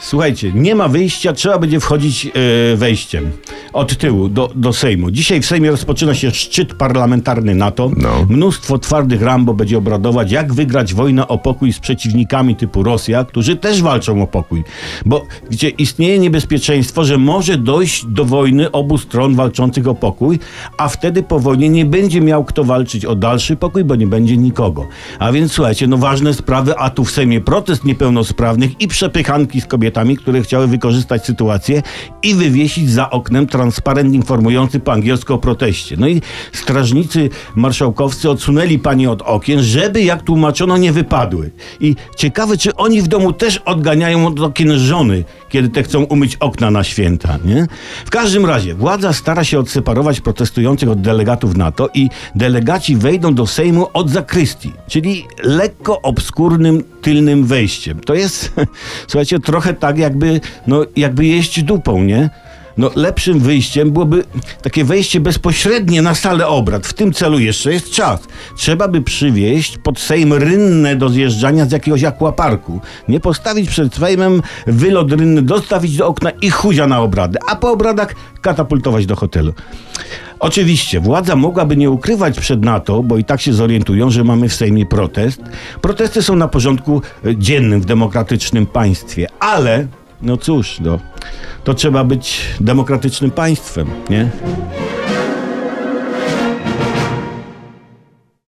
Słuchajcie, nie ma wyjścia, trzeba będzie wchodzić e, wejściem od tyłu do, do Sejmu. Dzisiaj w Sejmie rozpoczyna się szczyt parlamentarny NATO. No. Mnóstwo twardych Rambo będzie obradować, jak wygrać wojnę o pokój z przeciwnikami typu Rosja, którzy też walczą o pokój. Bo gdzie istnieje niebezpieczeństwo, że może dojść do wojny obu stron walczących o pokój, a wtedy po wojnie nie będzie miał kto walczyć o dalszy pokój, bo nie będzie nikogo. A więc słuchajcie, no ważne sprawy, a tu w Sejmie protest niepełnosprawnych i przepychanki z kobietami, które chciały wykorzystać sytuację i wywiesić za oknem transparent informujący po angielsku o proteście. No i strażnicy marszałkowscy odsunęli pani od okien, żeby, jak tłumaczono, nie wypadły. I ciekawe, czy oni w domu też odganiają od okien żony, kiedy te chcą umyć okna na święta, nie? W każdym razie, władza stara się odseparować protestujących od delegatów NATO i delegaci wejdą do Sejmu od zakrystii, czyli lekko obskurnym tylnym wejściem. To jest, słuchajcie, trochę tak jakby, no, jakby jeść dupą, nie? No, lepszym wyjściem byłoby takie wejście bezpośrednie na salę obrad. W tym celu jeszcze jest czas. Trzeba by przywieźć pod Sejm rynnę do zjeżdżania z jakiegoś akwaparku. Nie postawić przed Sejmem wylot rynny, dostawić do okna i chuzia na obrady, a po obradach katapultować do hotelu. Oczywiście, władza mogłaby nie ukrywać przed NATO, bo i tak się zorientują, że mamy w Sejmie protest. Protesty są na porządku e, dziennym w demokratycznym państwie, ale no cóż, no, to trzeba być demokratycznym państwem, nie?